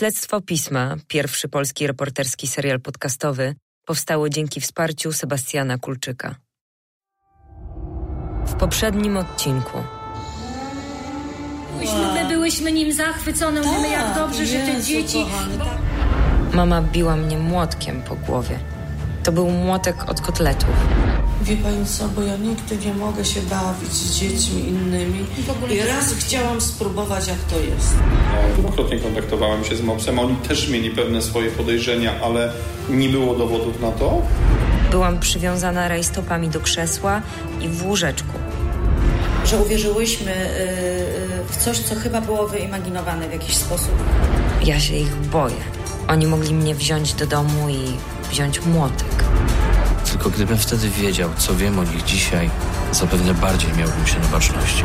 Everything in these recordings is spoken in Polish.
Śledztwo Pisma, pierwszy polski reporterski serial podcastowy, powstało dzięki wsparciu Sebastiana Kulczyka. W poprzednim odcinku. My byłyśmy nim zachwycone, mówimy jak Tak, dobrze, że te dzieci... kochany, tak. Mama biła mnie młotkiem po głowie. To był młotek od kotletów. Wie pani co, bo ja nigdy nie mogę się bawić z dziećmi innymi. W ogóle I raz chciałam spróbować, jak to jest. No, Dwukrotnie kontaktowałem się z mopsem. Oni też mieli pewne swoje podejrzenia, ale nie było dowodów na to. Byłam przywiązana rajstopami do krzesła i w łóżeczku. że uwierzyłyśmy y, y, w coś, co chyba było wyimaginowane w jakiś sposób. Ja się ich boję. Oni mogli mnie wziąć do domu i wziąć młotek. Tylko gdybym wtedy wiedział, co wiem o nich dzisiaj, zapewne bardziej miałbym się na baczności.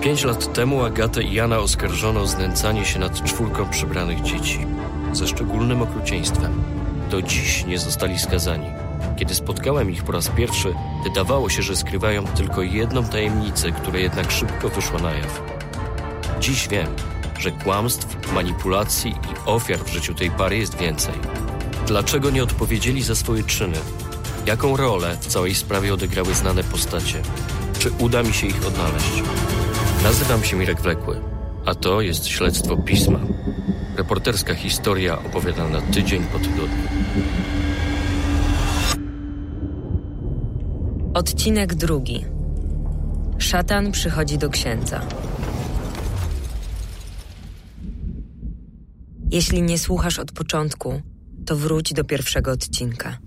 Pięć lat temu Agatę i Jana oskarżono o znęcanie się nad czwórką przybranych dzieci. Ze szczególnym okrucieństwem. Do dziś nie zostali skazani. Kiedy spotkałem ich po raz pierwszy, wydawało się, że skrywają tylko jedną tajemnicę, która jednak szybko wyszła na jaw. Dziś wiem, że kłamstw, manipulacji i ofiar w życiu tej pary jest więcej. Dlaczego nie odpowiedzieli za swoje czyny? Jaką rolę w całej sprawie odegrały znane postacie? Czy uda mi się ich odnaleźć? Nazywam się Mirek Wlekły, a to jest śledztwo pisma. Reporterska historia opowiadana tydzień po tygodniu. Odcinek drugi. Szatan przychodzi do księdza. Jeśli nie słuchasz od początku, to wróć do pierwszego odcinka.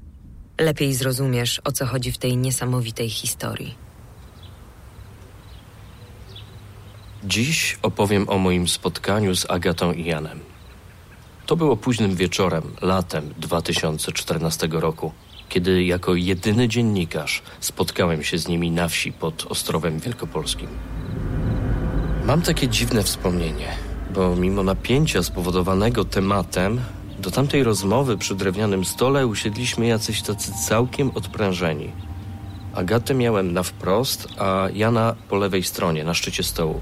Lepiej zrozumiesz, o co chodzi w tej niesamowitej historii. Dziś opowiem o moim spotkaniu z Agatą i Janem. To było późnym wieczorem, latem 2014 roku, kiedy jako jedyny dziennikarz spotkałem się z nimi na wsi pod Ostrowem Wielkopolskim. Mam takie dziwne wspomnienie, bo mimo napięcia spowodowanego tematem, do tamtej rozmowy przy drewnianym stole usiedliśmy jacyś tacy całkiem odprężeni. Agatę miałem na wprost, a Jana po lewej stronie, na szczycie stołu.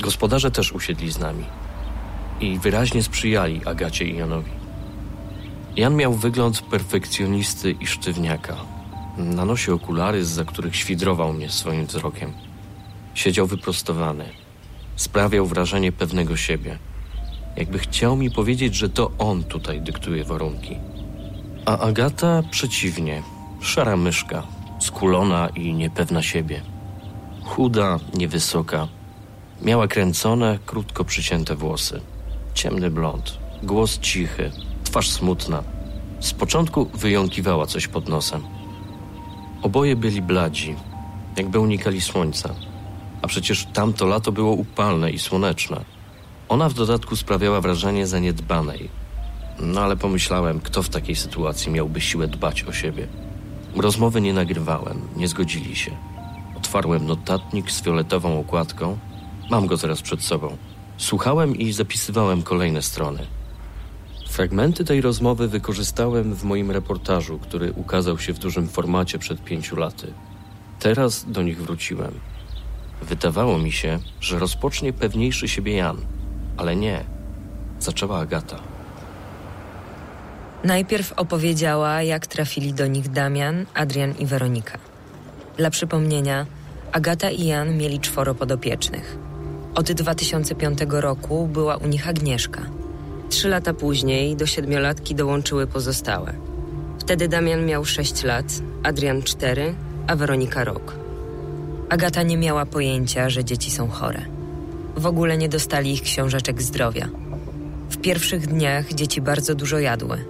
Gospodarze też usiedli z nami i wyraźnie sprzyjali Agacie i Janowi. Jan miał wygląd perfekcjonisty i sztywniaka. Na nosie okulary, za których świdrował mnie swoim wzrokiem. Siedział wyprostowany. Sprawiał wrażenie pewnego siebie. Jakby chciał mi powiedzieć, że to on tutaj dyktuje warunki. A Agata przeciwnie. Szara myszka, skulona i niepewna siebie. Chuda, niewysoka. Miała kręcone, krótko przycięte włosy. Ciemny blond, głos cichy, twarz smutna. Z początku wyjąkiwała coś pod nosem. Oboje byli bladzi, jakby unikali słońca. A przecież tamto lato było upalne i słoneczne. Ona w dodatku sprawiała wrażenie zaniedbanej. No ale pomyślałem, kto w takiej sytuacji miałby siłę dbać o siebie. Rozmowy nie nagrywałem, nie zgodzili się. Otwarłem notatnik z fioletową okładką. Mam go teraz przed sobą. Słuchałem i zapisywałem kolejne strony. Fragmenty tej rozmowy wykorzystałem w moim reportażu, który ukazał się w dużym formacie przed pięciu laty. Teraz do nich wróciłem. Wydawało mi się, że rozpocznie pewniejszy siebie Jan, ale nie. Zaczęła Agata. Najpierw opowiedziała, jak trafili do nich Damian, Adrian i Weronika. Dla przypomnienia, Agata i Jan mieli czworo podopiecznych. Od 2005 roku była u nich Agnieszka. Trzy lata później do siedmiolatki dołączyły pozostałe. Wtedy Damian miał sześć lat, Adrian cztery, a Weronika rok. Agata nie miała pojęcia, że dzieci są chore. W ogóle nie dostali ich książeczek zdrowia. W pierwszych dniach dzieci bardzo dużo jadły,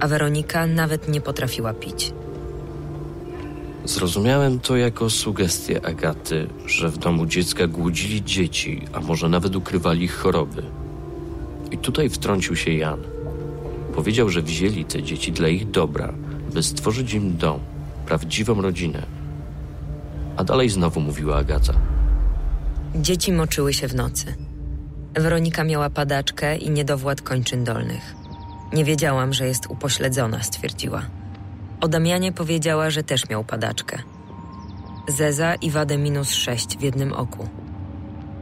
a Weronika nawet nie potrafiła pić. Zrozumiałem to jako sugestię Agaty, że w domu dziecka głodzili dzieci, a może nawet ukrywali ich choroby. I tutaj wtrącił się Jan. Powiedział, że wzięli te dzieci dla ich dobra, by stworzyć im dom, prawdziwą rodzinę. A dalej znowu mówiła Agata. Dzieci moczyły się w nocy. Weronika miała padaczkę i niedowład kończyn dolnych. Nie wiedziałam, że jest upośledzona, stwierdziła. O Damianie powiedziała, że też miał padaczkę. zeza i wadę minus sześć w jednym oku,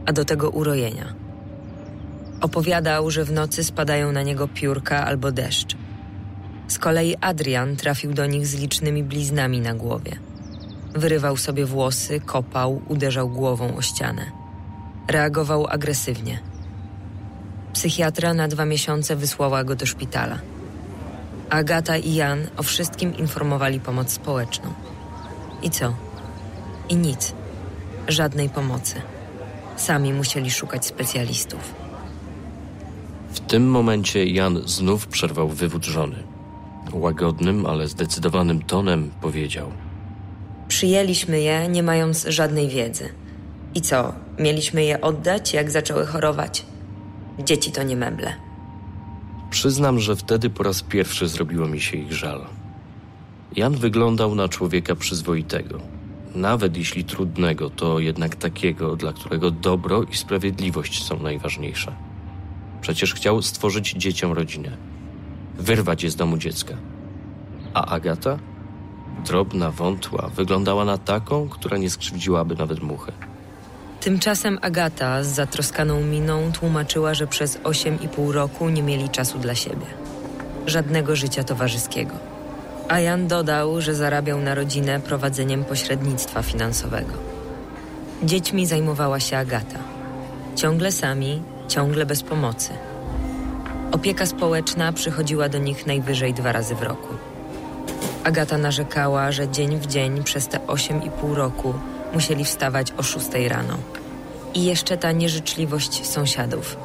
a do tego urojenia. Opowiadał, że w nocy spadają na niego piórka albo deszcz. Z kolei Adrian trafił do nich z licznymi bliznami na głowie. Wyrywał sobie włosy, kopał, uderzał głową o ścianę. Reagował agresywnie. Psychiatra na dwa miesiące wysłała go do szpitala. Agata i Jan o wszystkim informowali pomoc społeczną. I co? I nic. Żadnej pomocy. Sami musieli szukać specjalistów. W tym momencie Jan znów przerwał wywód żony. Łagodnym, ale zdecydowanym tonem powiedział: Przyjęliśmy je, nie mając żadnej wiedzy. I co, mieliśmy je oddać, jak zaczęły chorować? Dzieci to nie meble. Przyznam, że wtedy po raz pierwszy zrobiło mi się ich żal. Jan wyglądał na człowieka przyzwoitego. Nawet jeśli trudnego, to jednak takiego, dla którego dobro i sprawiedliwość są najważniejsze. Przecież chciał stworzyć dzieciom rodzinę, wyrwać je z domu dziecka. A Agata? Drobna, wątła, wyglądała na taką, która nie skrzywdziłaby nawet muchy. Tymczasem Agata z zatroskaną miną tłumaczyła, że przez 8,5 roku nie mieli czasu dla siebie. Żadnego życia towarzyskiego. A Jan dodał, że zarabiał na rodzinę prowadzeniem pośrednictwa finansowego. Dziećmi zajmowała się Agata. Ciągle sami, ciągle bez pomocy. Opieka społeczna przychodziła do nich najwyżej dwa razy w roku. Agata narzekała, że dzień w dzień przez te 8,5 roku musieli wstawać o 6 rano. I jeszcze ta nieżyczliwość sąsiadów.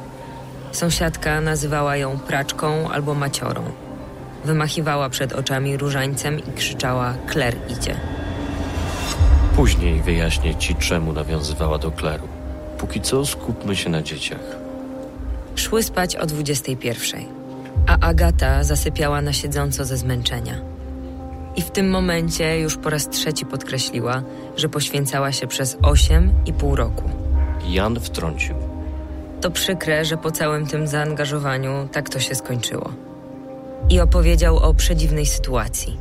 Sąsiadka nazywała ją praczką albo maciorą. Wymachiwała przed oczami różańcem i krzyczała: Kler idzie. Później wyjaśnię ci, czemu nawiązywała do kleru. Póki co skupmy się na dzieciach. Szły spać o 21, a Agata zasypiała na siedząco ze zmęczenia. I w tym momencie już po raz trzeci podkreśliła, że poświęcała się przez 8,5 roku. Jan wtrącił. To przykre, że po całym tym zaangażowaniu tak to się skończyło. I opowiedział o przedziwnej sytuacji.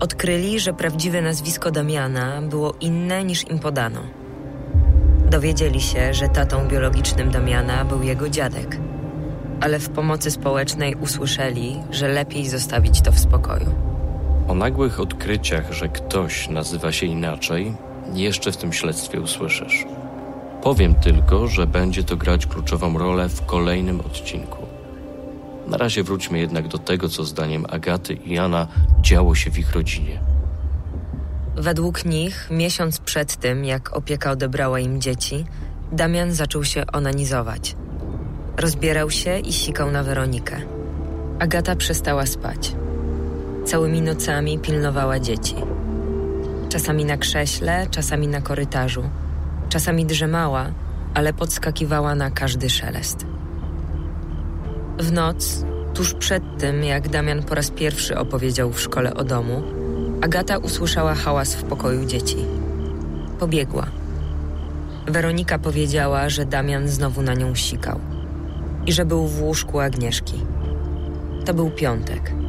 Odkryli, że prawdziwe nazwisko Damiana było inne niż im podano. Dowiedzieli się, że tatą biologicznym Damiana był jego dziadek, ale w pomocy społecznej usłyszeli, że lepiej zostawić to w spokoju. O nagłych odkryciach, że ktoś nazywa się inaczej, jeszcze w tym śledztwie usłyszysz. Powiem tylko, że będzie to grać kluczową rolę w kolejnym odcinku. Na razie wróćmy jednak do tego, co zdaniem Agaty i Jana działo się w ich rodzinie. Według nich, miesiąc przed tym, jak opieka odebrała im dzieci, Damian zaczął się onanizować. Rozbierał się i sikał na Weronikę. Agata przestała spać. Całymi nocami pilnowała dzieci. Czasami na krześle, czasami na korytarzu. Czasami drzemała, ale podskakiwała na każdy szelest. W noc, tuż przed tym, jak Damian po raz pierwszy opowiedział w szkole o domu, Agata usłyszała hałas w pokoju dzieci. Pobiegła. Weronika powiedziała, że Damian znowu na nią sikał i że był w łóżku Agnieszki. To był piątek.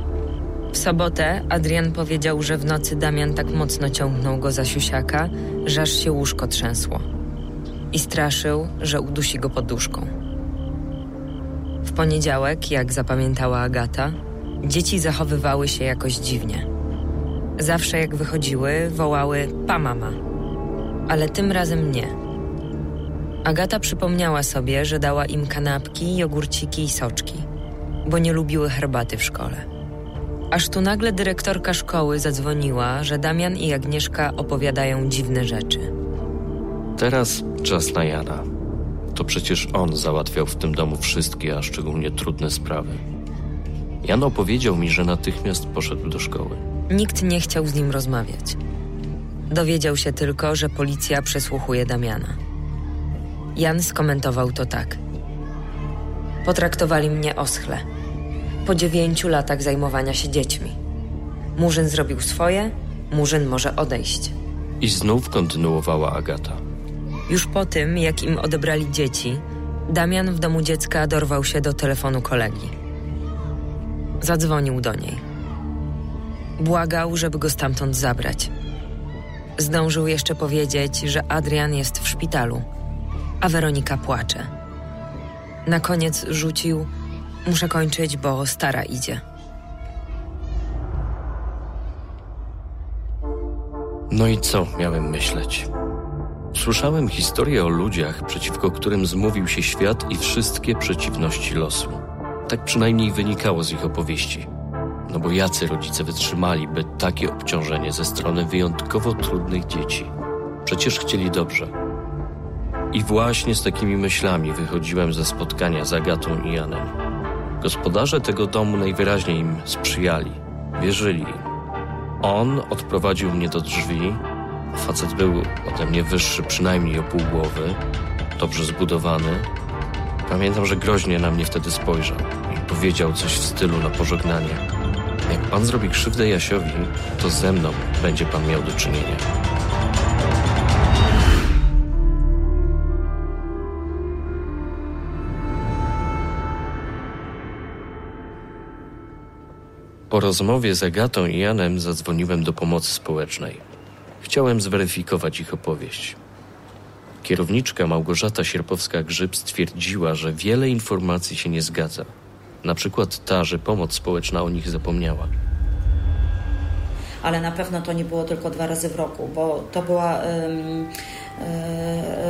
W sobotę Adrian powiedział, że w nocy Damian tak mocno ciągnął go za siusiaka, że aż się łóżko trzęsło. I straszył, że udusi go poduszką. W poniedziałek, jak zapamiętała Agata, dzieci zachowywały się jakoś dziwnie. Zawsze jak wychodziły, wołały pa mama. Ale tym razem nie. Agata przypomniała sobie, że dała im kanapki, jogurciki i soczki, bo nie lubiły herbaty w szkole. Aż tu nagle dyrektorka szkoły zadzwoniła, że Damian i Agnieszka opowiadają dziwne rzeczy. Teraz czas na Jana. To przecież on załatwiał w tym domu wszystkie, a szczególnie trudne sprawy. Jan opowiedział mi, że natychmiast poszedł do szkoły. Nikt nie chciał z nim rozmawiać. Dowiedział się tylko, że policja przesłuchuje Damiana. Jan skomentował to tak. Potraktowali mnie oschle. Po dziewięciu latach zajmowania się dziećmi. Murzyn zrobił swoje, Murzyn może odejść. I znów kontynuowała Agata. Już po tym, jak im odebrali dzieci, Damian w domu dziecka dorwał się do telefonu kolegi. Zadzwonił do niej. Błagał, żeby go stamtąd zabrać. Zdążył jeszcze powiedzieć, że Adrian jest w szpitalu, a Weronika płacze. Na koniec rzucił: Muszę kończyć, bo stara idzie. No i co miałem myśleć? Słyszałem historię o ludziach, przeciwko którym zmówił się świat i wszystkie przeciwności losu. Tak przynajmniej wynikało z ich opowieści. No bo jacy rodzice wytrzymaliby takie obciążenie ze strony wyjątkowo trudnych dzieci? Przecież chcieli dobrze. I właśnie z takimi myślami wychodziłem ze spotkania z Agatą i Janem. Gospodarze tego domu najwyraźniej im sprzyjali, wierzyli. On odprowadził mnie do drzwi. Facet był ode mnie wyższy przynajmniej o pół głowy, dobrze zbudowany. Pamiętam, że groźnie na mnie wtedy spojrzał i powiedział coś w stylu na pożegnanie. Jak pan zrobi krzywdę Jasiowi, to ze mną będzie pan miał do czynienia. Po rozmowie z Agatą i Janem zadzwoniłem do pomocy społecznej. Chciałem zweryfikować ich opowieść. Kierowniczka Małgorzata Sierpowska-Grzyb stwierdziła, że wiele informacji się nie zgadza. Na przykład ta, że pomoc społeczna o nich zapomniała. ale na pewno to nie było tylko dwa razy w roku, bo to była y,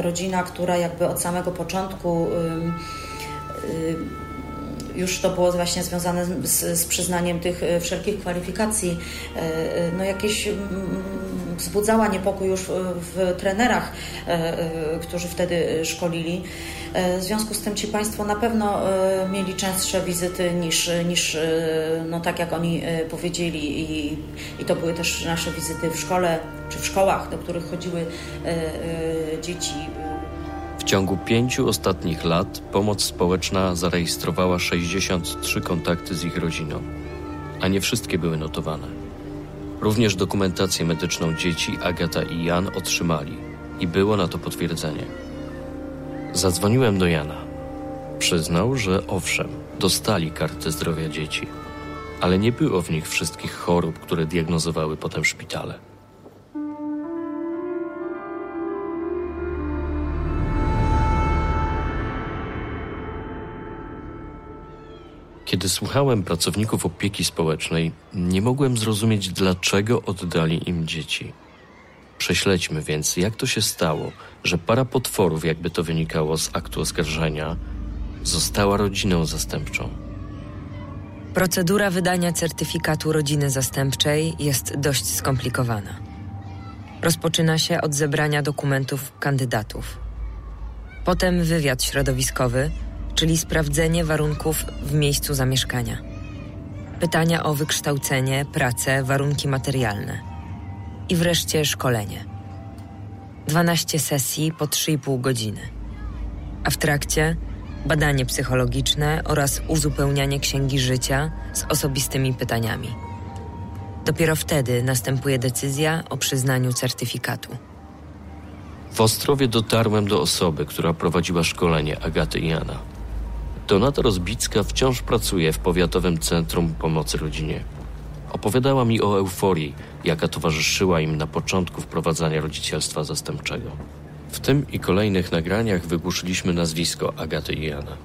rodzina, która jakby od samego początku y, już to było właśnie związane z, z przyznaniem tych y, wszelkich kwalifikacji, y, y, no jakieś mm, wzbudzała niepokój już w, trenerach, którzy wtedy szkolili. W związku z tym ci Państwo na pewno mieli częstsze wizyty niż, niż no tak jak oni powiedzieli i, i to były też nasze wizyty w szkole czy w szkołach, do których chodziły dzieci. Ciągu pięciu ostatnich lat pomoc społeczna zarejestrowała 63 kontakty z ich rodziną, a nie wszystkie były notowane. Również dokumentację medyczną dzieci Agata i Jan otrzymali i było na to potwierdzenie. Zadzwoniłem do Jana. Przyznał, że owszem, dostali kartę zdrowia dzieci, ale nie było w nich wszystkich chorób, które diagnozowały potem szpitale. Kiedy słuchałem pracowników opieki społecznej, nie mogłem zrozumieć, dlaczego oddali im dzieci. Prześledźmy więc, jak to się stało, że para potworów, jakby to wynikało z aktu oskarżenia, została rodziną zastępczą. Procedura wydania certyfikatu rodziny zastępczej jest dość skomplikowana. Rozpoczyna się od zebrania dokumentów kandydatów. Potem wywiad środowiskowy, czyli sprawdzenie warunków w miejscu zamieszkania. Pytania o wykształcenie, pracę, warunki materialne. I wreszcie szkolenie. 12 sesji po 3,5 godziny. A w trakcie badanie psychologiczne oraz uzupełnianie księgi życia z osobistymi pytaniami. Dopiero wtedy następuje decyzja o przyznaniu certyfikatu. W Ostrowie dotarłem do osoby, która prowadziła szkolenie Agaty Jana. Donata Rozbicka wciąż pracuje w Powiatowym Centrum Pomocy Rodzinie. Opowiadała mi o euforii, jaka towarzyszyła im na początku wprowadzania rodzicielstwa zastępczego. W tym i kolejnych nagraniach wygłuszyliśmy nazwisko Agaty i Jana.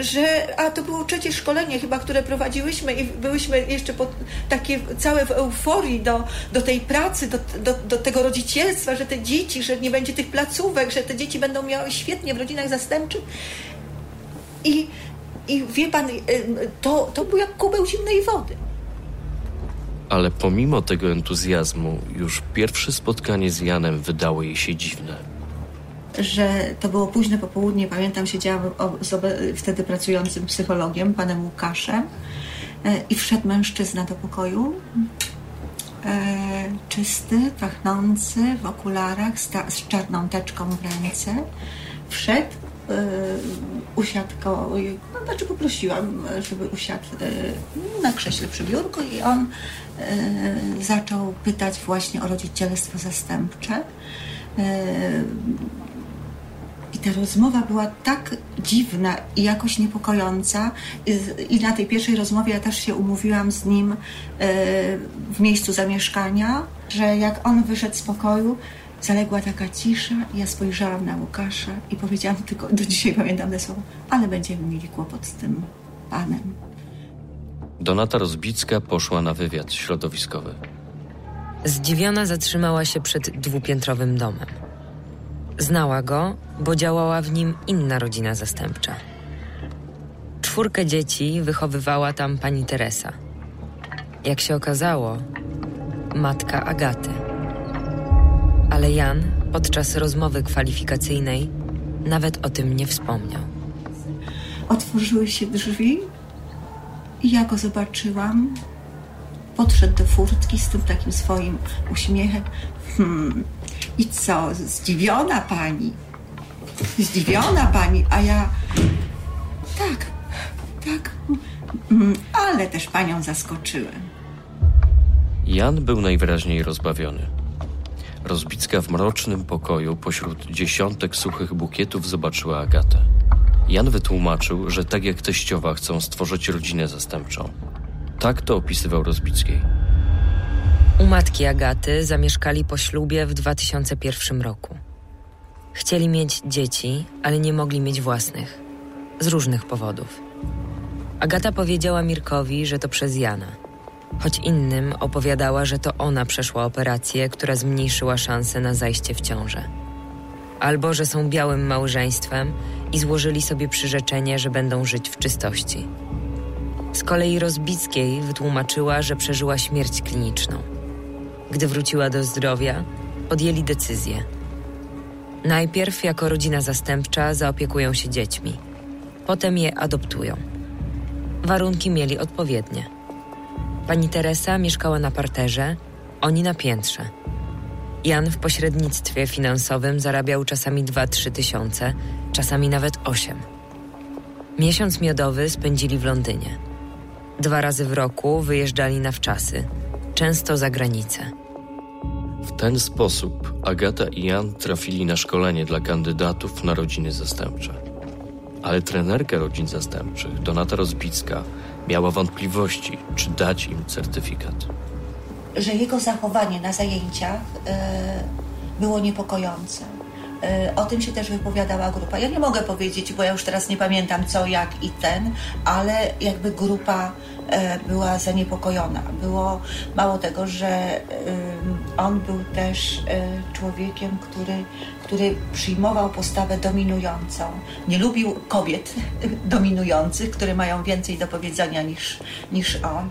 że a to było trzecie szkolenie chyba, które prowadziłyśmy i byłyśmy jeszcze pod, takie całe w euforii do, do tej pracy, do, do, do tego rodzicielstwa, że te dzieci, że nie będzie tych placówek, że te dzieci będą miały świetnie w rodzinach zastępczych. I, i wie pan, y, to, to był jak kubeł zimnej wody. Ale pomimo tego entuzjazmu, już pierwsze spotkanie z Janem wydało jej się dziwne. że to było późne popołudnie. Pamiętam, siedziałam z wtedy pracującym psychologiem, panem Łukaszem, e, i wszedł mężczyzna do pokoju. E, czysty, pachnący, w okularach, z czarną teczką w ręce. Wszedł, usiadł koło, no, znaczy poprosiłam, żeby usiadł e, na krześle przy biurku i on e, zaczął pytać właśnie o rodzicielstwo zastępcze. I ta rozmowa była tak dziwna i jakoś niepokojąca. I, na tej pierwszej rozmowie ja też się umówiłam z nim w miejscu zamieszkania, że jak on wyszedł z pokoju, zaległa taka cisza. i Ja spojrzałam na Łukasza i powiedziałam tylko, do dzisiaj pamiętam te słowa, ale będziemy mieli kłopot z tym panem. Donata Rozbicka poszła na wywiad środowiskowy. Zdziwiona zatrzymała się przed dwupiętrowym domem. Znała go, bo działała w nim inna rodzina zastępcza. Czwórkę dzieci wychowywała tam pani Teresa. Jak się okazało, matka Agaty. Ale Jan podczas rozmowy kwalifikacyjnej nawet o tym nie wspomniał. Otworzyły się drzwi i ja go zobaczyłam. Podszedł do furtki z tym takim swoim uśmiechem. Hmm. I co, zdziwiona pani? Zdziwiona pani, a ja tak, tak, mm, ale też panią zaskoczyłem. Jan był najwyraźniej rozbawiony. Rozbicka w mrocznym pokoju pośród dziesiątek suchych bukietów zobaczyła Agatę. Jan wytłumaczył, że tak jak teściowa chcą stworzyć rodzinę zastępczą. Tak to opisywał Rozbickiej. U matki Agaty zamieszkali po ślubie w 2001 roku. Chcieli mieć dzieci, ale nie mogli mieć własnych. Z różnych powodów. Agata powiedziała Mirkowi, że to przez Jana. Choć innym opowiadała, że to ona przeszła operację, która zmniejszyła szanse na zajście w ciążę. Albo że są białym małżeństwem i złożyli sobie przyrzeczenie, że będą żyć w czystości. Z kolei Rozbickiej wytłumaczyła, że przeżyła śmierć kliniczną. Gdy wróciła do zdrowia, podjęli decyzję. Najpierw jako rodzina zastępcza zaopiekują się dziećmi, potem je adoptują. Warunki mieli odpowiednie. Pani Teresa mieszkała na parterze, oni na piętrze. Jan w pośrednictwie finansowym zarabiał czasami 2-3 tysiące, czasami nawet 8. Miesiąc miodowy spędzili w Londynie. Dwa razy w roku wyjeżdżali na wczasy, często za granicę. W ten sposób Agata i Jan trafili na szkolenie dla kandydatów na rodziny zastępcze. Ale trenerka rodzin zastępczych, Donata Rozbicka, miała wątpliwości, czy dać im certyfikat. Że jego zachowanie na zajęciach e, było niepokojące. E, o tym się też wypowiadała grupa. Ja nie mogę powiedzieć, bo ja już teraz nie pamiętam co, jak i ten, ale jakby grupa e, była zaniepokojona. Było mało tego, że on był też człowiekiem, który, który przyjmował postawę dominującą. Nie lubił kobiet dominujących, które mają więcej do powiedzenia niż, niż on.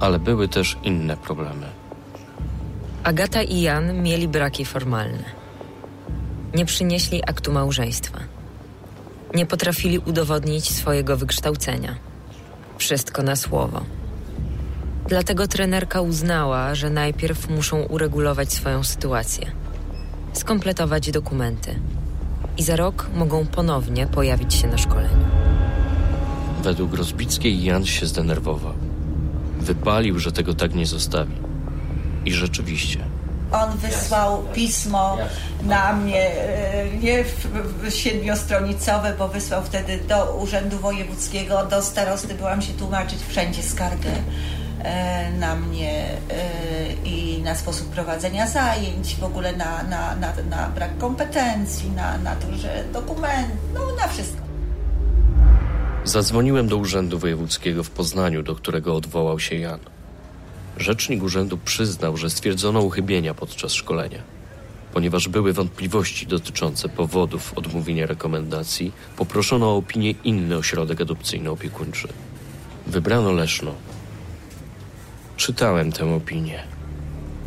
Ale były też inne problemy. Agata i Jan mieli braki formalne. Nie przynieśli aktu małżeństwa. Nie potrafili udowodnić swojego wykształcenia. Wszystko na słowo. Dlatego trenerka uznała, że najpierw muszą uregulować swoją sytuację, skompletować dokumenty i za rok mogą ponownie pojawić się na szkoleniu. Według Rozbickiej Jan się zdenerwował. Wypalił, że tego tak nie zostawi. I rzeczywiście. On wysłał pismo na mnie, e, nie w, w siedmiostronicowe, bo wysłał wtedy do Urzędu Wojewódzkiego, do starosty, byłam się tłumaczyć wszędzie skargę na mnie e, i na sposób prowadzenia zajęć, w ogóle na, na, na, na brak kompetencji, na, na to, że dokument, no na wszystko. Zadzwoniłem do Urzędu Wojewódzkiego w Poznaniu, do którego odwołał się Jan. Rzecznik urzędu przyznał, że stwierdzono uchybienia podczas szkolenia. Ponieważ były wątpliwości dotyczące powodów odmówienia rekomendacji, poproszono o opinię inny ośrodek adopcyjno-opiekuńczy. Wybrano Leszno. Czytałem tę opinię.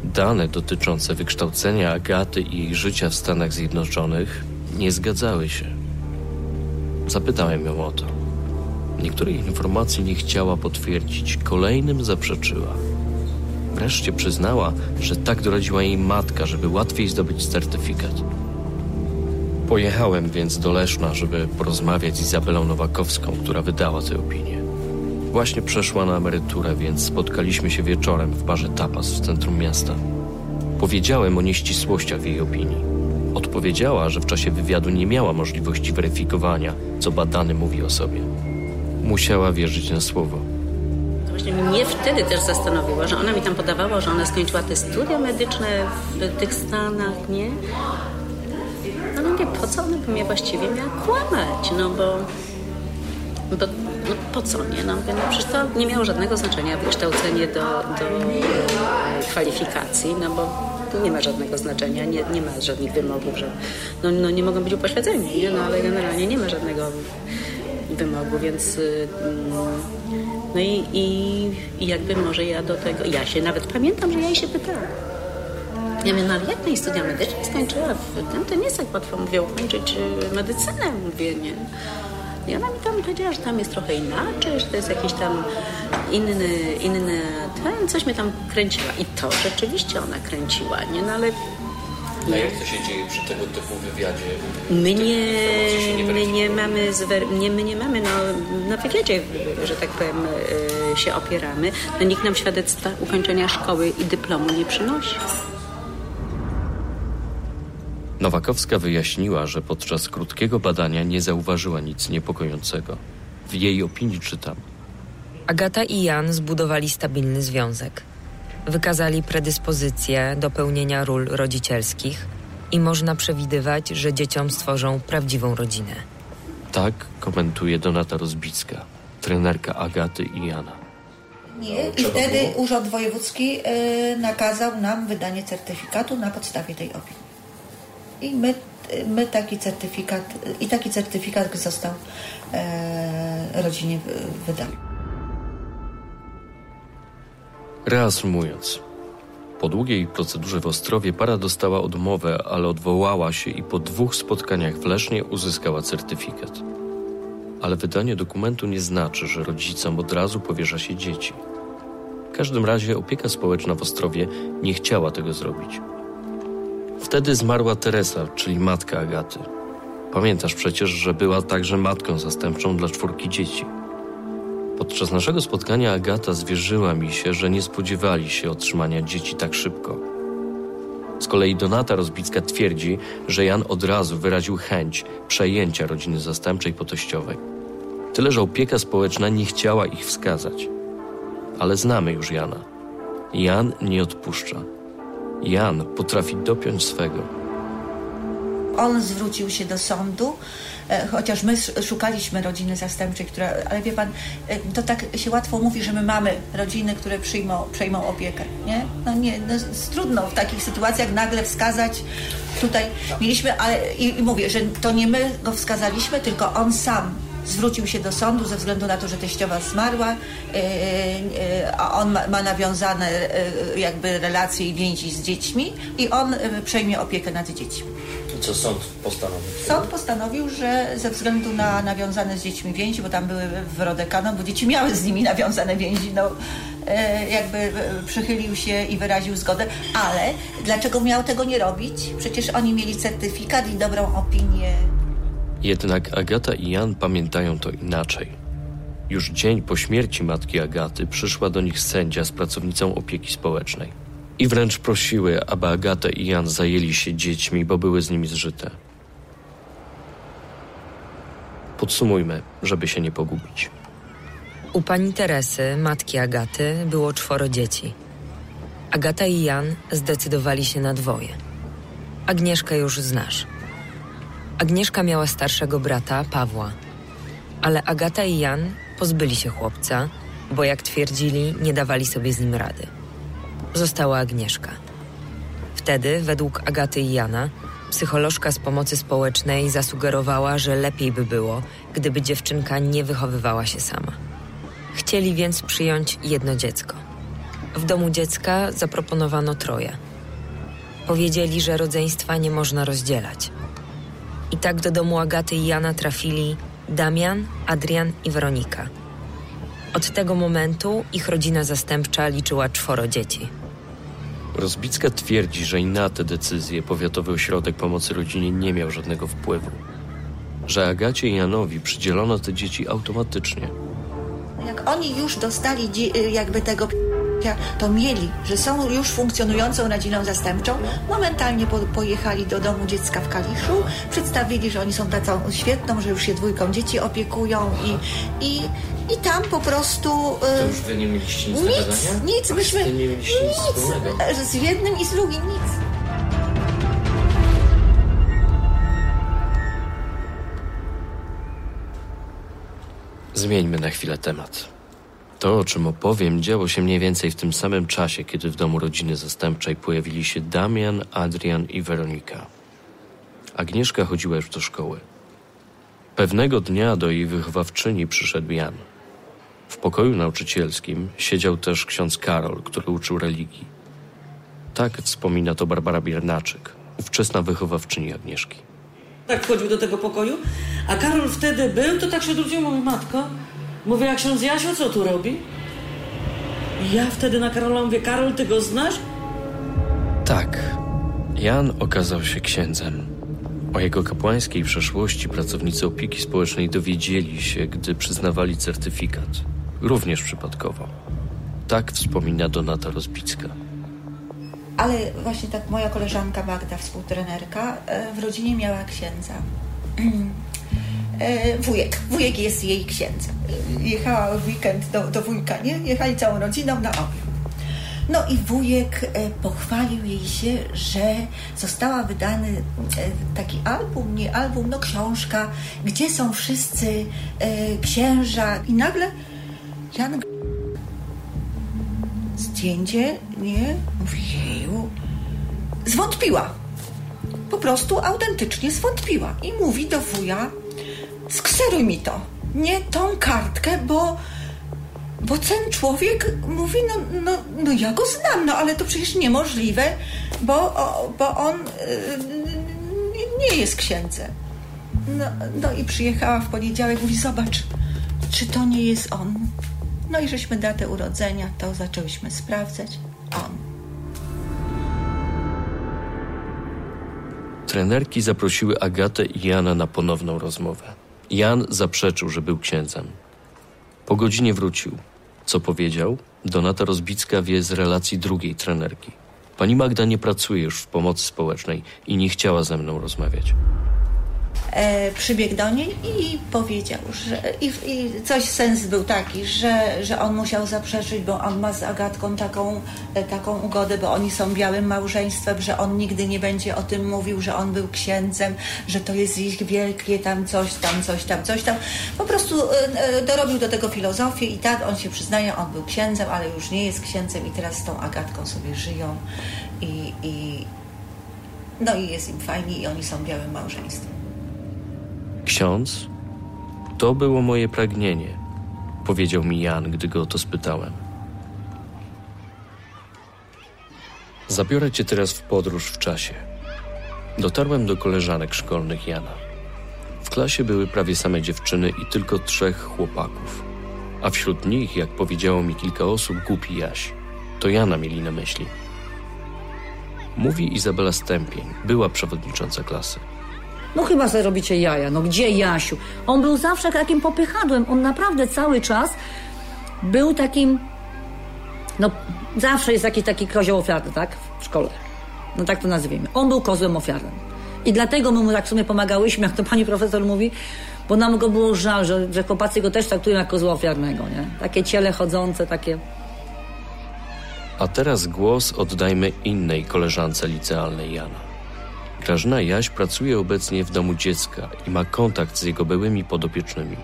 Dane dotyczące wykształcenia Agaty i jej życia w Stanach Zjednoczonych nie zgadzały się. Zapytałem ją o to. Niektórej informacji nie chciała potwierdzić, kolejnym zaprzeczyła. Wreszcie przyznała, że tak doradziła jej matka, żeby łatwiej zdobyć certyfikat. Pojechałem więc do Leszna, żeby porozmawiać z Izabelą Nowakowską, która wydała tę opinię. Właśnie przeszła na emeryturę, więc spotkaliśmy się wieczorem w barze Tapas w centrum miasta. Powiedziałem o nieścisłościach w jej opinii. Odpowiedziała, że w czasie wywiadu nie miała możliwości weryfikowania, co badany mówi o sobie. Musiała wierzyć na słowo. Właśnie mnie wtedy też zastanowiło, że ona mi tam podawała, że ona skończyła te studia medyczne w tych Stanach, nie? No, no mówię, po co ona by mnie właściwie miała kłamać? No bo, bo no po co nie? No, mówię, no przecież to nie miało żadnego znaczenia wykształcenie do, do e, kwalifikacji, no bo nie ma żadnego znaczenia, nie, nie ma żadnych wymogów, że no, no nie mogą być upośledzeni, nie? No ale generalnie nie ma żadnego wymogu, więc y, mm, no i, i, jakby może ja do tego, ja się nawet pamiętam, że ja jej się pytałam. Ja mówię, no ale jak studia medyczne skończyła w tym, to nie jest tak łatwo, mówię, ukończyć y, medycynę, mówię, nie. I ona mi tam powiedziała, że tam jest trochę inaczej, że to jest jakiś tam inny, inny ten, coś mnie tam kręciła. I to rzeczywiście ona kręciła, nie? No ale A jak to się dzieje przy tego typu wywiadzie? My nie, my nie mamy, zwer- nie, my nie mamy no, na wywiadzie, że tak powiem, y, się opieramy. No, nikt nam świadectwa ukończenia szkoły i dyplomu nie przynosi. Nowakowska wyjaśniła, że podczas krótkiego badania nie zauważyła nic niepokojącego. W jej opinii czytam. Agata i Jan zbudowali stabilny związek. Wykazali predyspozycję do pełnienia ról rodzicielskich i można przewidywać, że dzieciom stworzą prawdziwą rodzinę. Tak komentuje Donata Rozbicka, trenerka Agaty i Jana. Nie, i wtedy Urząd Wojewódzki y, nakazał nam wydanie certyfikatu na podstawie tej opinii. I my, my taki certyfikat, i taki certyfikat został e, rodzinie wy- wydany. Reasumując, po długiej procedurze w Ostrowie para dostała odmowę, ale odwołała się i po dwóch spotkaniach w Lesznie uzyskała certyfikat. Ale wydanie dokumentu nie znaczy, że rodzicom od razu powierza się dzieci. W każdym razie opieka społeczna w Ostrowie nie chciała tego zrobić. Wtedy zmarła Teresa, czyli matka Agaty. Pamiętasz przecież, że była także matką zastępczą dla czwórki dzieci. Podczas naszego spotkania Agata zwierzyła mi się, że nie spodziewali się otrzymania dzieci tak szybko. Z kolei Donata Rozbicka twierdzi, że Jan od razu wyraził chęć przejęcia rodziny zastępczej po teściowej. Tyle, że opieka społeczna nie chciała ich wskazać. Ale znamy już Jana. Jan nie odpuszcza. Jan potrafi dopiąć swego. On zwrócił się do sądu, e, chociaż my sz- szukaliśmy rodziny zastępczej, która, ale wie pan, e, to tak się łatwo mówi, że my mamy rodziny, które przyjmą, przejmą opiekę, nie? No nie, no trudno w takich sytuacjach nagle wskazać, tutaj mieliśmy, ale i, i mówię, że to nie my go wskazaliśmy, tylko on sam zwrócił się do sądu ze względu na to, że teściowa zmarła, e, e, a on ma, nawiązane e, jakby relacje i więzi z dziećmi i on przejmie opiekę nad dziećmi. Co sąd postanowił? Sąd postanowił, że ze względu na nawiązane z dziećmi więzi, bo tam były w Rodekano, bo dzieci miały z nimi nawiązane więzi, no jakby przychylił się i wyraził zgodę, ale dlaczego miał tego nie robić? Przecież oni mieli certyfikat i dobrą opinię. Jednak Agata i Jan pamiętają to inaczej. Już dzień po śmierci matki Agaty przyszła do nich sędzia z pracownicą opieki społecznej. I wręcz prosiły, aby Agata i Jan zajęli się dziećmi, bo były z nimi zżyte. Podsumujmy, żeby się nie pogubić. U pani Teresy, matki Agaty, było czworo dzieci. Agata i Jan zdecydowali się na dwoje. Agnieszkę już znasz. Agnieszka miała starszego brata, Pawła. Ale Agata i Jan pozbyli się chłopca, bo jak twierdzili, nie dawali sobie z nim rady. Została Agnieszka. Wtedy, według Agaty i Jana, psycholożka z pomocy społecznej zasugerowała, że lepiej by było, gdyby dziewczynka nie wychowywała się sama. Chcieli więc przyjąć jedno dziecko. W domu dziecka zaproponowano troje. Powiedzieli, że rodzeństwa nie można rozdzielać. I tak do domu Agaty i Jana trafili Damian, Adrian i Weronika. Od tego momentu ich rodzina zastępcza liczyła czworo dzieci. Rozbicka twierdzi, że i na te decyzje Powiatowy Ośrodek Pomocy Rodzinie nie miał żadnego wpływu. Że Agacie i Janowi przydzielono te dzieci automatycznie. Jak oni już dostali jakby tego to mieli, że są już funkcjonującą rodziną zastępczą. Momentalnie po, pojechali do domu dziecka w Kaliszu, przedstawili, że oni są taką świetną, że już się dwójką dzieci opiekują i, i, i tam po prostu... To już wy nie mieliście nic, nic gadania? Nic, Ach, myśmy... nie mieliście nic wspólnego. Z jednym i z drugim nic. Zmieńmy na chwilę temat. To, o czym opowiem, działo się mniej więcej w tym samym czasie, kiedy w domu rodziny zastępczej pojawili się Damian, Adrian i Weronika. Agnieszka chodziła już do szkoły. Pewnego dnia do jej wychowawczyni przyszedł Jan. W pokoju nauczycielskim siedział też ksiądz Karol, który uczył religii. Tak wspomina to Barbara Biernaczyk, ówczesna wychowawczyni Agnieszki. Tak wchodził do tego pokoju, a Karol wtedy był, to tak się odwrócił, mówi, matko, mówię, jak ksiądz Jasio, co tu robi? I ja wtedy na Karola mówię, Karol, ty go znasz? Tak, Jan okazał się księdzem. O jego kapłańskiej przeszłości pracownicy opieki społecznej dowiedzieli się, gdy przyznawali certyfikat. Również przypadkowo. Tak wspomina Donata Rozbicka. Ale właśnie tak moja koleżanka Magda, współtrenerka, e, w rodzinie miała księdza. E, Wujek, wujek jest jej księdzem. Jechała w weekend do, do wujka, nie? Jechali całą rodziną na obiad. No i wujek e, pochwalił jej się, że została wydany e, taki album, nie album, no książka, gdzie są wszyscy księża. I nagle Jan zdjęcie, nie? Mówi. Zwątpiła. Po prostu autentycznie zwątpiła. I mówi do wuja, skseruj mi to. Nie tą kartkę, bo, bo ten człowiek mówi, no, no, no ja go znam, no ale to przecież niemożliwe, bo, o, bo on y, nie jest księdzem. No, no i przyjechała w poniedziałek, mówi, zobacz, czy to nie jest on. No i żeśmy datę urodzenia, to zaczęłyśmy sprawdzać. On. Trenerki zaprosiły Agatę i Jana na ponowną rozmowę. Jan zaprzeczył, że był księdzem. Po godzinie wrócił. Co powiedział? Donata Rozbicka wie z relacji drugiej trenerki. Pani Magda nie pracuje już w pomocy społecznej i nie chciała ze mną rozmawiać. E, przybiegł do niej i powiedział, że i, i coś sens był taki, że, że on musiał zaprzeczyć, bo on ma z Agatką taką, e, taką ugodę, bo oni są białym małżeństwem, że on nigdy nie będzie o tym mówił, że on był księdzem, że to jest ich wielkie tam coś tam, coś tam, coś tam. Po prostu e, dorobił do tego filozofię i tak on się przyznaje, on był księdzem, ale już nie jest księdzem i teraz z tą Agatką sobie żyją i, i no i jest im fajnie i oni są białym małżeństwem. Ksiądz? To było moje pragnienie, powiedział mi Jan, gdy go o to spytałem. Zabiorę cię teraz w podróż w czasie. Dotarłem do koleżanek szkolnych Jana. W klasie były prawie same dziewczyny i tylko trzech chłopaków. A wśród nich, jak powiedziało mi kilka osób, głupi Jaś. To Jana mieli na myśli. Mówi Izabela Stępień, była przewodnicząca klasy. No chyba sobie robicie jaja. No gdzie Jasiu? On był zawsze takim popychadłem. On naprawdę cały czas był takim... No zawsze jest jakiś taki kozioł ofiarny, tak? W szkole. No tak to nazwijmy. On był kozłem ofiarnym. I dlatego my mu tak w sumie pomagałyśmy, jak to pani profesor mówi, bo nam go było żal, że, że chłopacy go też traktują jak kozła ofiarnego, nie? Takie ciele chodzące, takie... A teraz głos oddajmy innej koleżance licealnej Jana. Grażyna Jaś pracuje obecnie w domu dziecka i ma kontakt z jego byłymi podopiecznymi.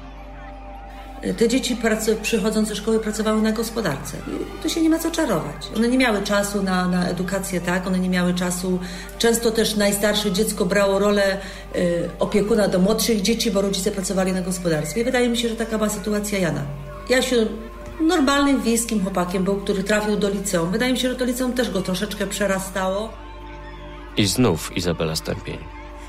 Te dzieci przychodząc ze szkoły pracowały na gospodarce. Tu się nie ma co czarować. One nie miały czasu na, na edukację, tak? One nie miały czasu. Często też najstarsze dziecko brało rolę y, opiekuna do młodszych dzieci, bo rodzice pracowali na gospodarstwie. I wydaje mi się, że taka była sytuacja Jana. Jasiu normalnym wiejskim chłopakiem był, który trafił do liceum. Wydaje mi się, że to liceum też go troszeczkę przerastało. I znów Izabela Stępień.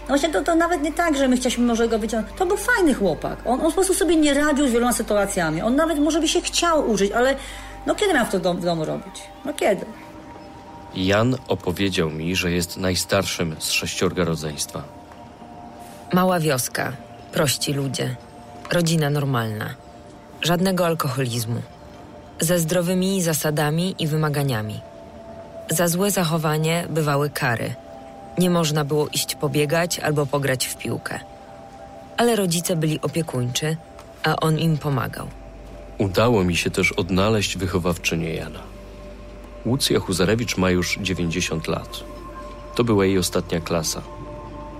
No właśnie to, to nawet nie tak, że my chcieliśmy może go wyciągnąć. To był fajny chłopak. On, on po prostu sobie nie radził z wieloma sytuacjami. On nawet może by się chciał użyć, ale no kiedy miał to dom, w domu robić? No kiedy? Jan opowiedział mi, że jest najstarszym z sześciorga rodzeństwa. Mała wioska, prości ludzie, rodzina normalna, żadnego alkoholizmu. ze zdrowymi zasadami i wymaganiami. Za złe zachowanie bywały kary. Nie można było iść pobiegać albo pograć w piłkę. Ale rodzice byli opiekuńczy, a on im pomagał. Udało mi się też odnaleźć wychowawczynię Jana. Łucja Huzarewicz ma już 90 lat. To była jej ostatnia klasa.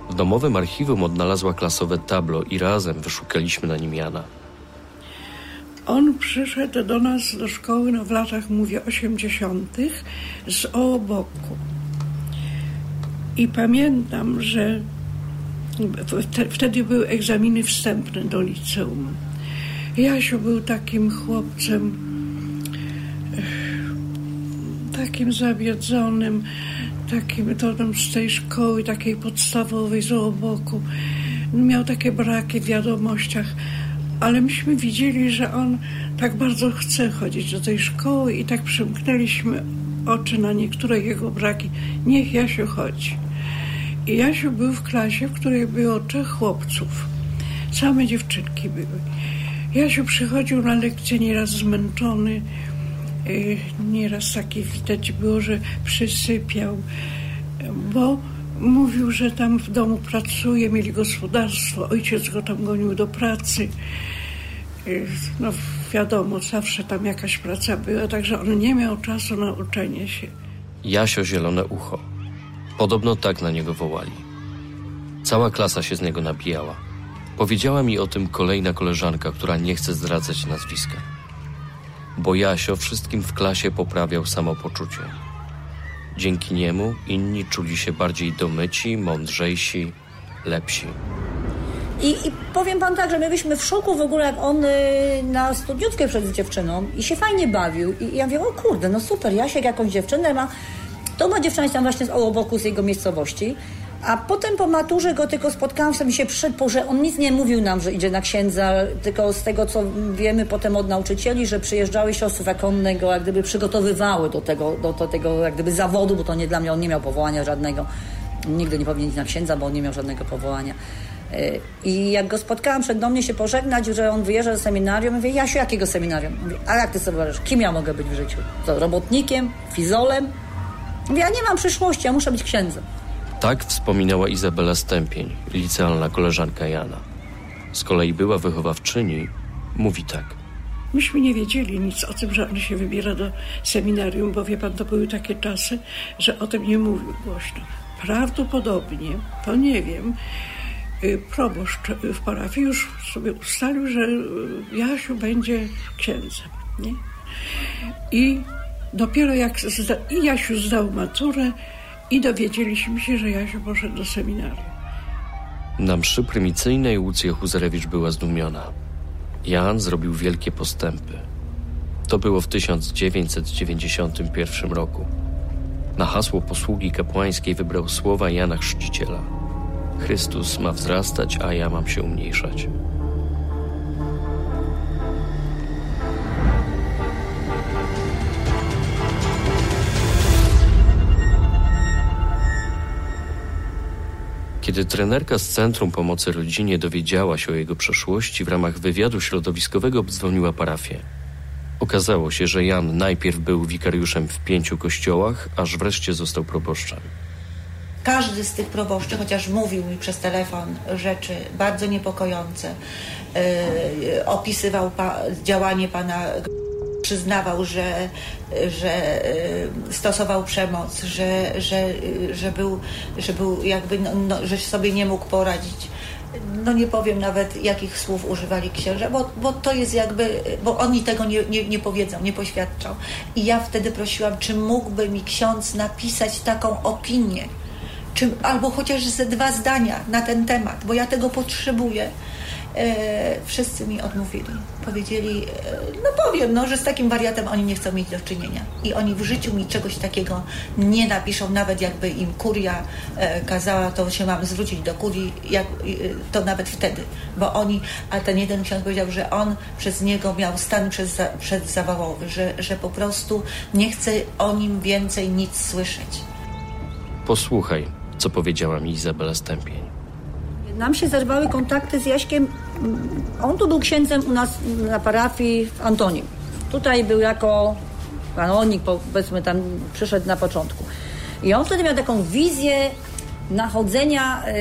W domowym archiwum odnalazła klasowe tablo i razem wyszukaliśmy na nim Jana. On przyszedł do nas do szkoły no w latach, mówię, 80. z Ołoboku. I pamiętam, że wtedy były egzaminy wstępne do liceum. Jasiu był takim chłopcem, takim zawiedzonym, takim to z tej szkoły takiej podstawowej z Ołoboku. Miał takie braki w wiadomościach, ale myśmy widzieli, że on tak bardzo chce chodzić do tej szkoły i tak przymknęliśmy oczy na niektóre jego braki. Niech Jasiu chodzi. I Jasiu był w klasie, w której było trzech chłopców. Same dziewczynki były. Jasiu przychodził na lekcję nieraz zmęczony, y, nieraz taki widać było, że przysypiał, bo mówił, że tam w domu pracuje, mieli gospodarstwo, ojciec go tam gonił do pracy. Y, no wiadomo, zawsze tam jakaś praca była, także on nie miał czasu na uczenie się. Jasio Zielone Ucho. Podobno tak na niego wołali. Cała klasa się z niego nabijała. Powiedziała mi o tym kolejna koleżanka, która nie chce zdradzać nazwiska. Bo Jasio wszystkim w klasie poprawiał samopoczucie. Dzięki niemu inni czuli się bardziej domyci, mądrzejsi, lepsi. I, I, powiem wam tak, że my byliśmy w szoku w ogóle, jak on y, na studniówkę przed dziewczyną i się fajnie bawił. I, ja mówię, o kurde, no super, Jasiek jakąś dziewczynę ma. To ma dziewczyna tam właśnie z Ołoboku, z jego miejscowości. A potem po maturze go tylko spotkałam, w się przyszedł, że on nic nie mówił nam, że idzie na księdza, tylko z tego, co wiemy potem od nauczycieli, że przyjeżdżały siostry zakonne go jak gdyby przygotowywały do tego, do, do tego jak gdyby zawodu, bo to nie dla mnie, on nie miał powołania żadnego. Nigdy nie powinien iść na księdza, bo on nie miał żadnego powołania. E, I jak go spotkałam, przed do mnie się pożegnać, że on wyjeżdża do seminarium, mówię, Jasiu, jakiego seminarium? Mówię, a jak ty sobie wyobrażasz, kim ja mogę być w życiu? Robotnikiem? Fizolem? Ja nie mam przyszłości, ja muszę być księdzem. Tak wspominała Izabela Stępień, licealna koleżanka Jana. Z kolei była wychowawczyni, mówi tak. Myśmy nie wiedzieli nic o tym, że on się wybiera do seminarium, bo wie pan, to były takie czasy, że o tym nie mówił głośno. Prawdopodobnie, to nie wiem, y, proboszcz w parafii już sobie ustalił, że Jasiu będzie księdzem. Nie? I dopiero jak zda, i Jasiu zdał maturę, i dowiedzieliśmy się, że Jasiu poszedł do seminarium. Na mszy prymicyjnej Łucja Huzarewicz była zdumiona. Jan zrobił wielkie postępy. To było w 1991 roku. Na hasło posługi kapłańskiej wybrał słowa Jana Chrzciciela. Chrystus ma wzrastać, a ja mam się umniejszać. Kiedy trenerka z Centrum Pomocy Rodzinie dowiedziała się o jego przeszłości, w ramach wywiadu środowiskowego obdzwoniła parafię. Okazało się, że Jan najpierw był wikariuszem w pięciu kościołach, aż wreszcie został proboszczem. Każdy z tych proboszczy, chociaż mówił mi przez telefon rzeczy bardzo niepokojące, yy, opisywał pa, działanie pana przyznawał, że, że y, stosował przemoc, że, że, że, był, że był jakby, no, no, że sobie nie mógł poradzić. No nie powiem nawet, jakich słów używali księża, bo, bo to jest jakby, bo oni tego nie, nie, nie powiedzą, nie poświadczą. I ja wtedy prosiłam, czy mógłby mi ksiądz napisać taką opinię, czy, albo chociaż ze dwa zdania na ten temat, bo ja tego potrzebuję e, wszyscy mi odmówili. Powiedzieli, e, no powiem, no, że z takim wariatem oni nie chcą mieć do czynienia. I oni w życiu mi czegoś takiego nie napiszą, nawet jakby im kuria e, kazała, to się mam zwrócić do kurii, jak, e, to nawet wtedy. Bo oni, a ten jeden ksiądz powiedział, że on przez niego miał stan przez, przedzawałowy, że, że po prostu nie chce o nim więcej nic słyszeć. Posłuchaj, co powiedziała mi Izabela Stępień. Nam się zerwały kontakty z Jaśkiem. On tu był księdzem u nas na parafii w Antonii. Tutaj był jako kanonik, powiedzmy tam przyszedł na początku. I on wtedy miał taką wizję nachodzenia yy,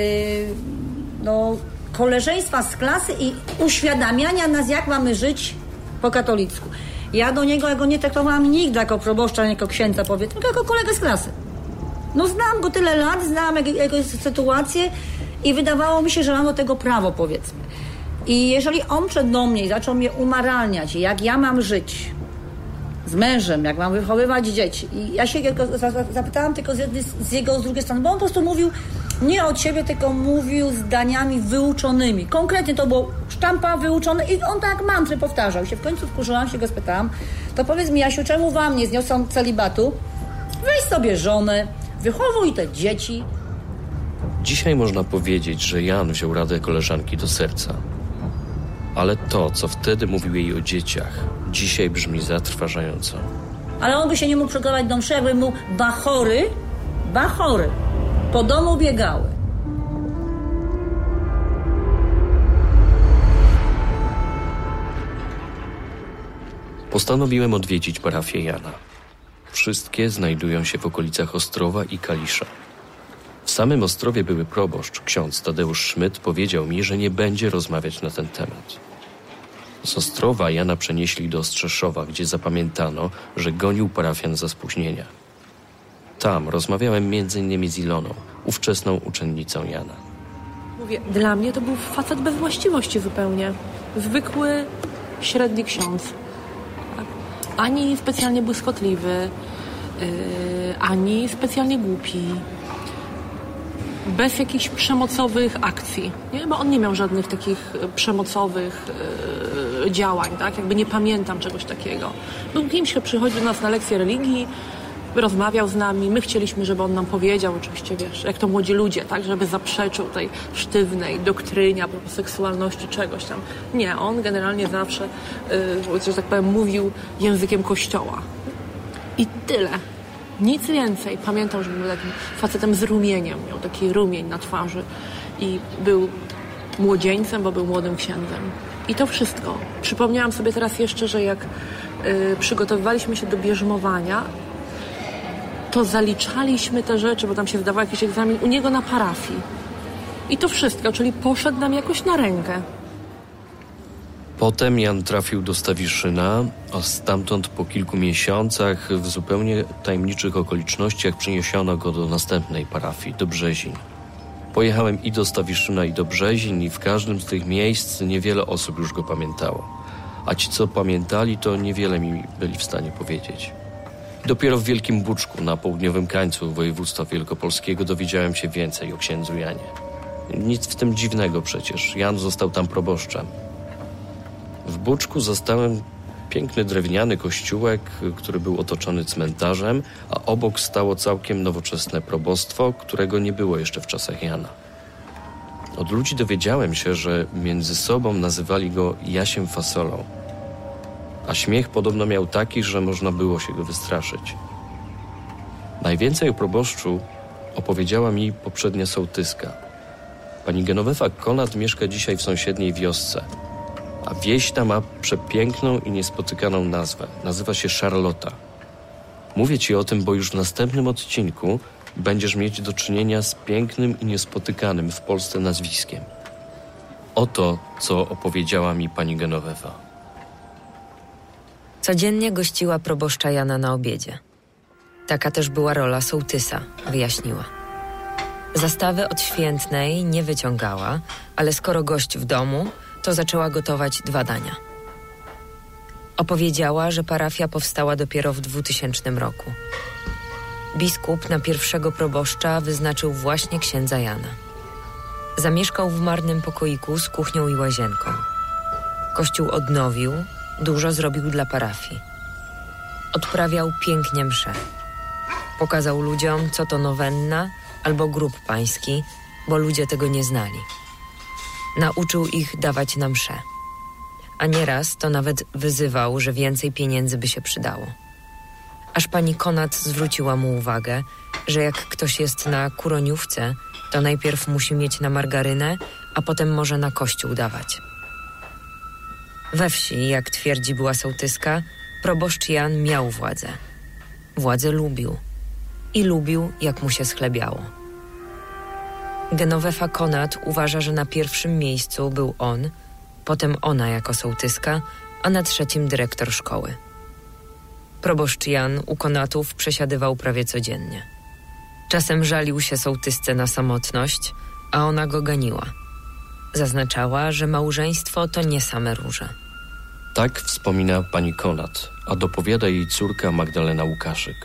no, koleżeństwa z klasy i uświadamiania nas, jak mamy żyć po katolicku. Ja do niego, ja go nie traktowałam nigdy jako proboszcza, jako księdza, powiedzmy, tylko jako kolegę z klasy. No znam go tyle lat, znam jego sytuację i wydawało mi się, że mam do tego prawo, powiedzmy. I jeżeli on przed mnie zaczął mnie umaralniać, jak ja mam żyć z mężem, jak mam wychowywać dzieci, i ja się zapytałam tylko z, jednej, z jego, z drugiej strony, bo on po prostu mówił nie od siebie, tylko mówił zdaniami wyuczonymi. Konkretnie to było sztampa wyuczone i on tak mantry powtarzał się. W końcu wkurzyłam się, go spytałam, to powiedz mi Jasiu, czemu wam nie zniosą celibatu? Weź sobie żonę, wychowuj te dzieci. Dzisiaj można powiedzieć, że Jan wziął radę koleżanki do serca. Ale to, co wtedy mówił jej o dzieciach, dzisiaj brzmi zatrważająco. Ale on by się nie mógł przygotować do mszy, jakby mu bachory, bachory po domu biegały. Postanowiłem odwiedzić parafię Jana. Wszystkie znajdują się w okolicach Ostrowa i Kalisza. W samym Ostrowie były proboszcz, ksiądz Tadeusz Szmyt powiedział mi, że nie będzie rozmawiać na ten temat. Z Ostrowa Jana przenieśli do Ostrzeszowa, gdzie zapamiętano, że gonił parafian za spóźnienia. Tam rozmawiałem innymi z Iloną, ówczesną uczennicą Jana. Mówię, dla mnie to był facet bez właściwości zupełnie. Zwykły, średni ksiądz. Ani specjalnie błyskotliwy, yy, ani specjalnie głupi. Bez jakichś przemocowych akcji, nie? bo on nie miał żadnych takich przemocowych yy, działań, tak? Jakby nie pamiętam czegoś takiego. Był kimś, kto przychodził do nas na lekcję religii, rozmawiał z nami. My chcieliśmy, żeby on nam powiedział, oczywiście, wiesz, jak to młodzi ludzie, tak, żeby zaprzeczył tej sztywnej doktrynie a propos seksualności, czegoś tam. Nie, on generalnie zawsze, yy, że tak powiem, mówił językiem kościoła. I tyle. Nic więcej. Pamiętam, że był takim facetem z rumieniem. Miał taki rumień na twarzy. I był młodzieńcem, bo był młodym księdzem. I to wszystko. Przypomniałam sobie teraz jeszcze, że jak y, przygotowywaliśmy się do bierzmowania, to zaliczaliśmy te rzeczy, bo tam się zdawał jakiś egzamin u niego na parafii. I to wszystko, czyli poszedł nam jakoś na rękę. Potem Jan trafił do Stawiszyna, a stamtąd po kilku miesiącach w zupełnie tajemniczych okolicznościach przyniesiono go do następnej parafii, do Brzezin. Pojechałem i do Stawiszyna, i do Brzezin i w każdym z tych miejsc niewiele osób już go pamiętało. A ci, co pamiętali, to niewiele mi byli w stanie powiedzieć. Dopiero w Wielkim Buczku, na południowym krańcu województwa wielkopolskiego, dowiedziałem się więcej o księdzu Janie. Nic w tym dziwnego przecież. Jan został tam proboszczem. W Buczku zastałem piękny drewniany kościółek, który był otoczony cmentarzem, a obok stało całkiem nowoczesne probostwo, którego nie było jeszcze w czasach Jana. Od ludzi dowiedziałem się, że między sobą nazywali go Jasiem Fasolą a śmiech podobno miał taki, że można było się go wystraszyć. Najwięcej o proboszczu opowiedziała mi poprzednia sołtyska. Pani Genowefa Konat mieszka dzisiaj w sąsiedniej wiosce, a wieś ta ma przepiękną i niespotykaną nazwę. Nazywa się Charlotta. Mówię ci o tym, bo już w następnym odcinku będziesz mieć do czynienia z pięknym i niespotykanym w Polsce nazwiskiem. Oto, co opowiedziała mi pani Genowefa. Codziennie gościła proboszcza Jana na obiedzie. Taka też była rola sołtysa, wyjaśniła. Zastawy odświętnej nie wyciągała, ale skoro gość w domu, to zaczęła gotować dwa dania. Opowiedziała, że parafia powstała dopiero w 2000 roku. Biskup na pierwszego proboszcza wyznaczył właśnie księdza Jana. Zamieszkał w marnym pokoiku z kuchnią i łazienką. Kościół odnowił, Dużo zrobił dla parafii. Odprawiał pięknie msze. Pokazał ludziom, co to nowenna albo grób pański, bo ludzie tego nie znali. Nauczył ich dawać na msze. A nieraz to nawet wyzywał, że więcej pieniędzy by się przydało. Aż pani Konat zwróciła mu uwagę, że jak ktoś jest na kuroniówce, to najpierw musi mieć na margarynę, a potem może na kościół dawać. We wsi, jak twierdzi była sołtyska, Proboszcz Jan miał władzę. Władzę lubił. I lubił, jak mu się schlebiało. Genovefa Konat uważa, że na pierwszym miejscu był on, potem ona jako sołtyska, a na trzecim dyrektor szkoły. Proboszcz Jan u Konatów przesiadywał prawie codziennie. Czasem żalił się sołtysce na samotność, a ona go ganiła. Zaznaczała, że małżeństwo to nie same róże. Tak wspomina pani Konat, a dopowiada jej córka Magdalena Łukaszyk.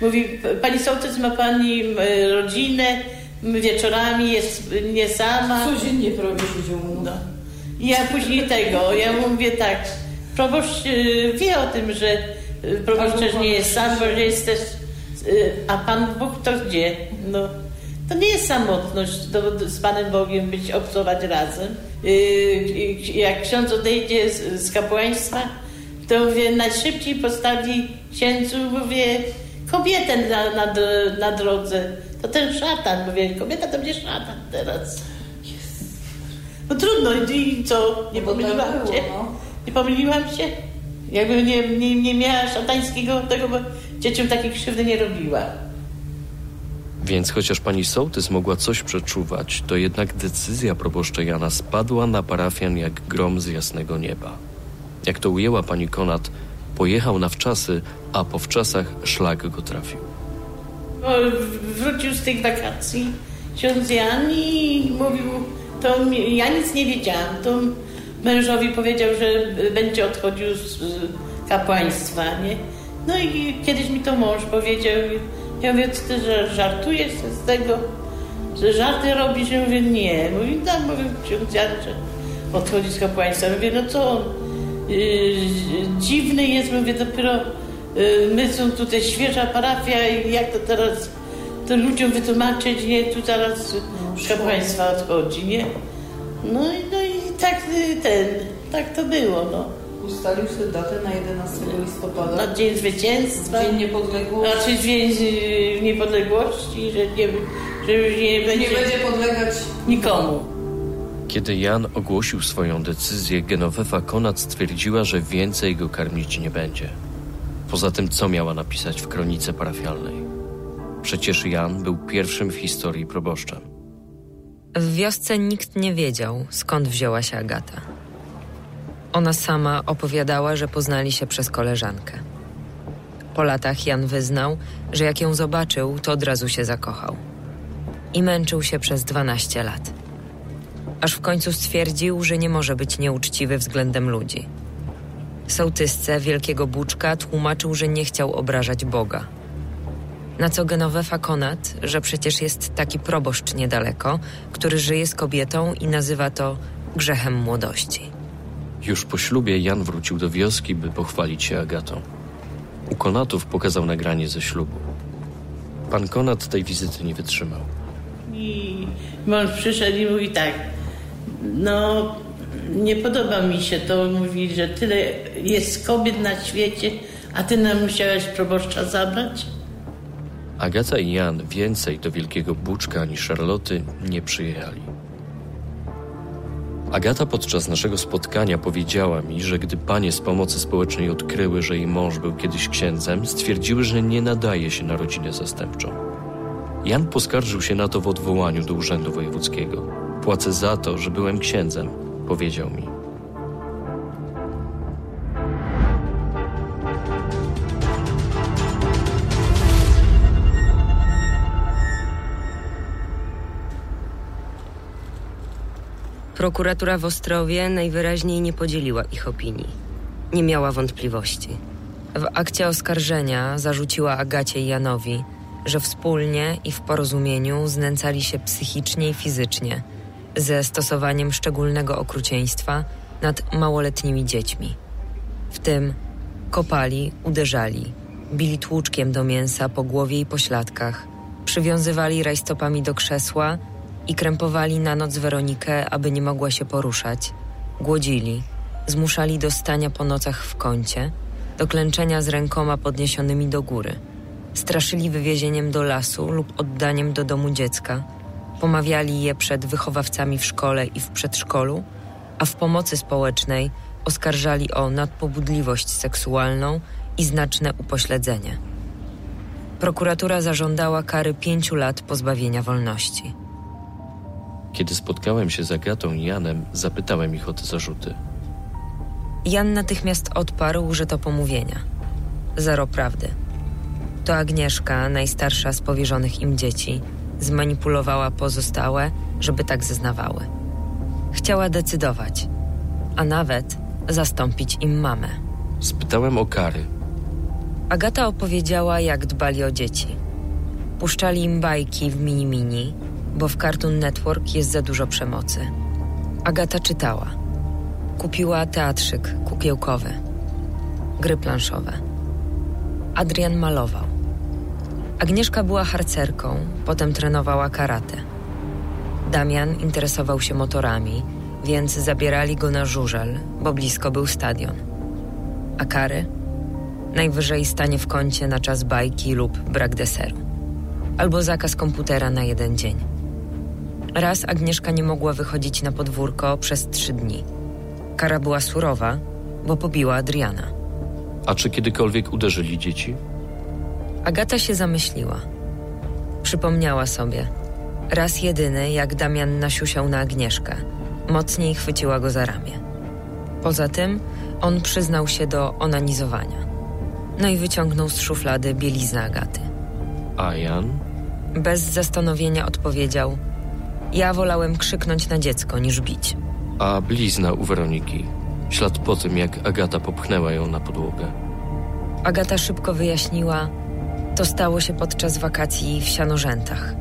Mówi, pani sołtys ma pani rodzinę, wieczorami jest nie sama. Codziennie prawie siedział. No. I ja później tego, ja mówię tak, proboszcz e, wie o tym, że e, proboszcz nie jest sam, bo że jest też, a Pan Bóg to gdzie? No. To nie jest samotność z Panem Bogiem być, obcować razem. Jak ksiądz odejdzie z, z kapłaństwa, to mówię, najszybciej postawi księdzu, mówię, kobietę na, na, na drodze. To ten szatan, mówię, kobieta to będzie szatan teraz. No trudno, i co? Nie pomyliłam się? Nie pomyliłam się? Jakby nie, nie, nie miała szatańskiego tego, bo dzieciom takiej krzywdy nie robiła. Więc chociaż pani sołtys mogła coś przeczuwać, to jednak decyzja proboszcza Jana spadła na parafian jak grom z jasnego nieba. Jak to ujęła pani Konat, pojechał na wczasy, a po wczasach szlak go trafił. Wrócił z tych wakacji ksiądz Jan i mówił, to ja nic nie wiedziałam. To mężowi powiedział, że będzie odchodził z kapłaństwa, nie? No i kiedyś mi to mąż powiedział, ja mówię, ty że żartujesz z tego, że żarty robisz? Ja mówię, nie. Mówi, no, mówię, ksiądz Jan, że odchodzi z kapłaństwa. Mówię, no co Yy, dziwny jest, mówię, dopiero my są tutaj świeża parafia i jak to teraz to ludziom wytłumaczyć, nie, tu zaraz kapłaństwa odchodzi, nie? No, i- no i tak y, ten, tak to było, no. Ustalił sobie datę na 11 listopada. Na Dzień Zwycięstwa. Dzień Niepodległości. Znaczy Dzień y, Niepodległości, że, nie, że już nie będzie, Nie będzie podlegać nikomu. Kiedy Jan ogłosił swoją decyzję, Genovefa Konat stwierdziła, że więcej go karmić nie będzie. Poza tym, co miała napisać w kronice parafialnej? Przecież Jan był pierwszym w historii proboszczem. W wiosce nikt nie wiedział, skąd wzięła się Agata. Ona sama opowiadała, że poznali się przez koleżankę. Po latach Jan wyznał, że jak ją zobaczył, to od razu się zakochał. I męczył się przez 12 lat. Aż w końcu stwierdził, że nie może być nieuczciwy względem ludzi. Sołtysce Wielkiego Buczka tłumaczył, że nie chciał obrażać Boga. Na co Genovefa Konat, że przecież jest taki proboszcz niedaleko, który żyje z kobietą i nazywa to grzechem młodości. Już po ślubie Jan wrócił do wioski, by pochwalić się Agatą. U Konatów pokazał nagranie ze ślubu. Pan Konat tej wizyty nie wytrzymał. I mąż przyszedł i mówi tak, no nie podoba mi się to, mówi, że tyle jest kobiet na świecie, a ty nam musiałaś proboszcza zabrać? Agata i Jan więcej do Wielkiego Buczka ani Charloty nie przyjechali. Agata podczas naszego spotkania powiedziała mi, że gdy panie z pomocy społecznej odkryły, że jej mąż był kiedyś księdzem, stwierdziły, że nie nadaje się na rodzinę zastępczą. Jan poskarżył się na to w odwołaniu do Urzędu Wojewódzkiego. Płacę za to, że byłem księdzem, powiedział mi. Prokuratura w Ostrowie najwyraźniej nie podzieliła ich opinii. Nie miała wątpliwości. W akcie oskarżenia zarzuciła Agacie i Janowi, że wspólnie i w porozumieniu znęcali się psychicznie i fizycznie ze stosowaniem szczególnego okrucieństwa nad małoletnimi dziećmi. W tym kopali, uderzali, bili tłuczkiem do mięsa po głowie i pośladkach, przywiązywali rajstopami do krzesła i krępowali na noc Weronikę, aby nie mogła się poruszać, głodzili, zmuszali do stania po nocach w kącie, do klęczenia z rękoma podniesionymi do góry, straszyli wywiezieniem do lasu lub oddaniem do domu dziecka, pomawiali je przed wychowawcami w szkole i w przedszkolu, a w pomocy społecznej oskarżali o nadpobudliwość seksualną i znaczne upośledzenie. Prokuratura zażądała kary pięciu lat pozbawienia wolności. Kiedy spotkałem się z Agatą i Janem, zapytałem ich o te zarzuty. Jan natychmiast odparł, że to pomówienia. Zero prawdy. To Agnieszka, najstarsza z powierzonych im dzieci, zmanipulowała pozostałe, żeby tak zeznawały. Chciała decydować, a nawet zastąpić im mamę. Spytałem o kary. Agata opowiedziała, jak dbali o dzieci. Puszczali im bajki w mini-mini, bo w Cartoon Network jest za dużo przemocy. Agata czytała. Kupiła teatrzyk kukiełkowy, gry planszowe. Adrian malował. Agnieszka była harcerką, potem trenowała karate. Damian interesował się motorami, więc zabierali go na żużel, bo blisko był stadion. A kary? Najwyżej stanie w kącie na czas bajki lub brak deseru. Albo zakaz komputera na jeden dzień. Raz Agnieszka nie mogła wychodzić na podwórko przez trzy dni. Kara była surowa, bo pobiła Adriana. A czy kiedykolwiek uderzyli dzieci? Agata się zamyśliła. Przypomniała sobie. Raz jedyny, jak Damian nasiusiał na Agnieszkę. Mocniej chwyciła go za ramię. Poza tym on przyznał się do onanizowania. No i wyciągnął z szuflady bieliznę Agaty. A Jan? Bez zastanowienia odpowiedział: Ja wolałem krzyknąć na dziecko niż bić. A blizna u Weroniki. Ślad po tym, jak Agata popchnęła ją na podłogę. Agata szybko wyjaśniła: To stało się podczas wakacji w sianorzętach.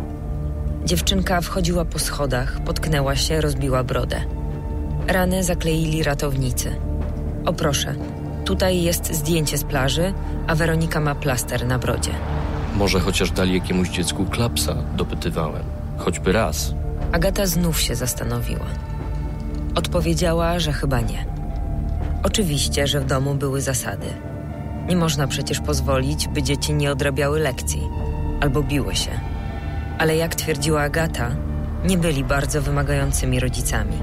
Dziewczynka wchodziła po schodach, potknęła się, rozbiła brodę. Rany zakleili ratownicy. O proszę, tutaj jest zdjęcie z plaży, a Weronika ma plaster na brodzie. Może chociaż dali jakiemuś dziecku klapsa, dopytywałem. Choćby raz. Agata znów się zastanowiła. Odpowiedziała, że chyba nie. Oczywiście, że w domu były zasady. Nie można przecież pozwolić, by dzieci nie odrabiały lekcji albo biły się. Ale jak twierdziła Agata, nie byli bardzo wymagającymi rodzicami.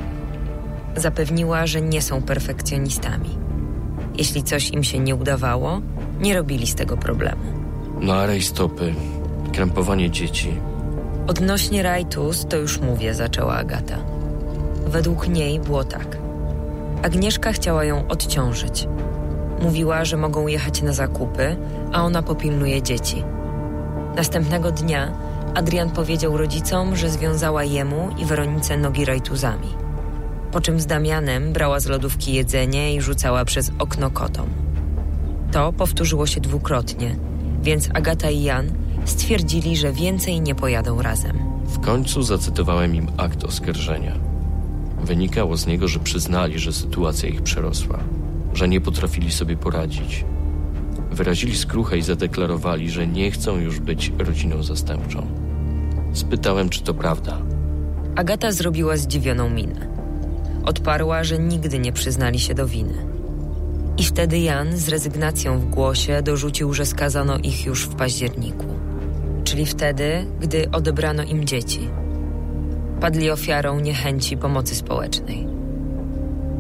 Zapewniła, że nie są perfekcjonistami. Jeśli coś im się nie udawało, nie robili z tego problemu. No a rejstopy, krępowanie dzieci. Odnośnie rajtus, to już mówię, zaczęła Agata. Według niej było tak. Agnieszka chciała ją odciążyć. Mówiła, że mogą jechać na zakupy, a ona popilnuje dzieci. Następnego dnia Adrian powiedział rodzicom, że związała jemu i Weronice nogi rajtuzami. Po czym z Damianem brała z lodówki jedzenie i rzucała przez okno kotom. To powtórzyło się dwukrotnie, więc Agata i Jan stwierdzili, że więcej nie pojadą razem. W końcu zacytowałem im akt oskarżenia. Wynikało z niego, że przyznali, że sytuacja ich przerosła, że nie potrafili sobie poradzić. Wyrazili skruchę i zadeklarowali, że nie chcą już być rodziną zastępczą. Spytałem, czy to prawda. Agata zrobiła zdziwioną minę. Odparła, że nigdy nie przyznali się do winy. I wtedy Jan z rezygnacją w głosie dorzucił, że skazano ich już w październiku, czyli wtedy, gdy odebrano im dzieci. Padli ofiarą niechęci pomocy społecznej.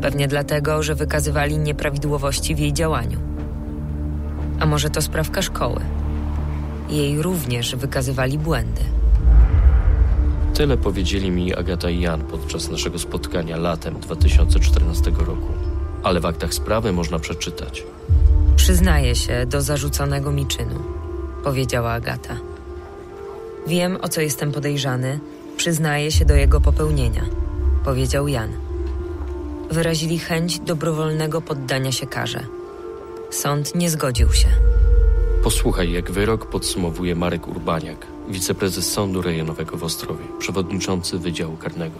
Pewnie dlatego, że wykazywali nieprawidłowości w jej działaniu. A może to sprawka szkoły? Jej również wykazywali błędy. Tyle powiedzieli mi Agata i Jan podczas naszego spotkania latem 2014 roku. Ale w aktach sprawy można przeczytać. Przyznaję się do zarzuconego mi czynu, powiedziała Agata. Wiem, o co jestem podejrzany, przyznaję się do jego popełnienia, powiedział Jan. Wyrazili chęć dobrowolnego poddania się karze. Sąd nie zgodził się. Posłuchaj, jak wyrok podsumowuje Marek Urbaniak, wiceprezes Sądu Rejonowego w Ostrowie, przewodniczący Wydziału Karnego.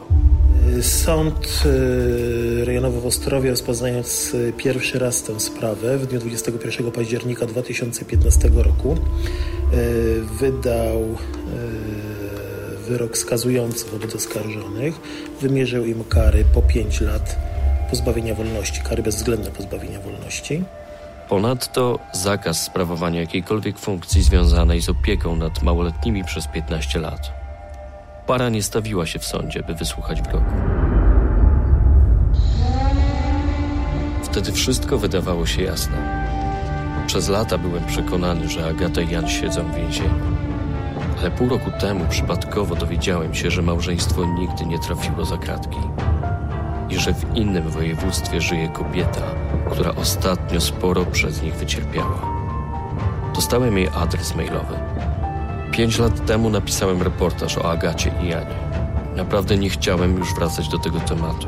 Sąd y, rejonowy w Ostrowie, rozpoznając y, pierwszy raz tę sprawę w dniu 21 października 2015 roku, y, wydał wyrok skazujący wobec oskarżonych. Wymierzył im kary po 5 lat pozbawienia wolności, kary bezwzględne pozbawienia wolności. Ponadto zakaz sprawowania jakiejkolwiek funkcji związanej z opieką nad małoletnimi przez 15 lat. Para nie stawiła się w sądzie, by wysłuchać wyroku. Wtedy wszystko wydawało się jasne. Przez lata byłem przekonany, że Agata i Jan siedzą w więzieniu. Ale pół roku temu przypadkowo dowiedziałem się, że małżeństwo nigdy nie trafiło za kratki. I że w innym województwie żyje kobieta, która ostatnio sporo przez nich wycierpiała. Dostałem jej adres mailowy. Pięć lat temu napisałem reportaż o Agacie i Janie. Naprawdę nie chciałem już wracać do tego tematu.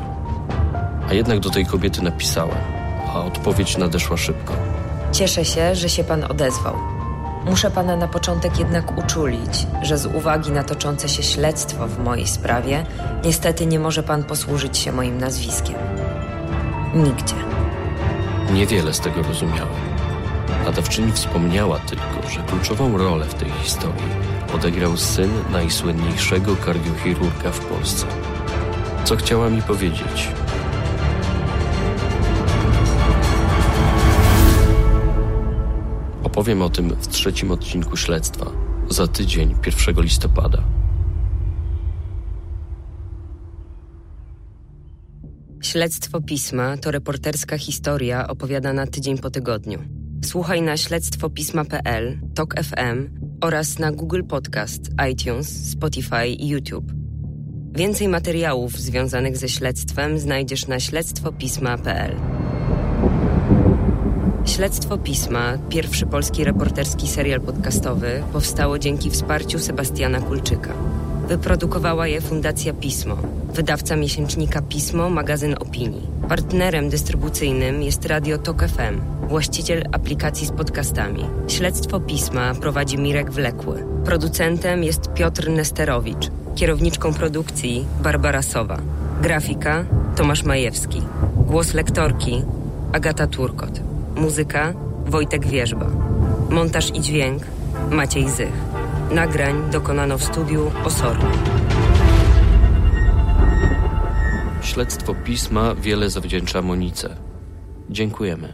A jednak do tej kobiety napisałem, a odpowiedź nadeszła szybko. Cieszę się, że się pan odezwał. Muszę pana na początek jednak uczulić, że z uwagi na toczące się śledztwo w mojej sprawie, niestety nie może pan posłużyć się moim nazwiskiem. Nigdzie. Niewiele z tego rozumiałem. Nadawczyni wspomniała tylko, że kluczową rolę w tej historii odegrał syn najsłynniejszego kardiochirurga w Polsce. Co chciała mi powiedzieć? Opowiem o tym w trzecim odcinku śledztwa, za tydzień, 1 listopada. Śledztwo pisma to reporterska historia opowiadana tydzień po tygodniu. Słuchaj na śledztwopisma.pl, TOK FM oraz na Google Podcast, iTunes, Spotify i YouTube. Więcej materiałów związanych ze śledztwem znajdziesz na śledztwopisma.pl. Śledztwo Pisma, pierwszy polski reporterski serial podcastowy, powstało dzięki wsparciu Sebastiana Kulczyka. Wyprodukowała je Fundacja Pismo, wydawca miesięcznika Pismo, magazyn opinii. Partnerem dystrybucyjnym jest Radio Tok FM, właściciel aplikacji z podcastami. Śledztwo Pisma prowadzi Mirek Wlekły. Producentem jest Piotr Nesterowicz. Kierowniczką produkcji Barbara Sowa. Grafika Tomasz Majewski. Głos lektorki Agata Turkot. Muzyka Wojtek Wierzba. Montaż i dźwięk Maciej Zych. Nagrań dokonano w studiu Osorno. Śledztwo pisma wiele zawdzięcza Monice. Dziękujemy.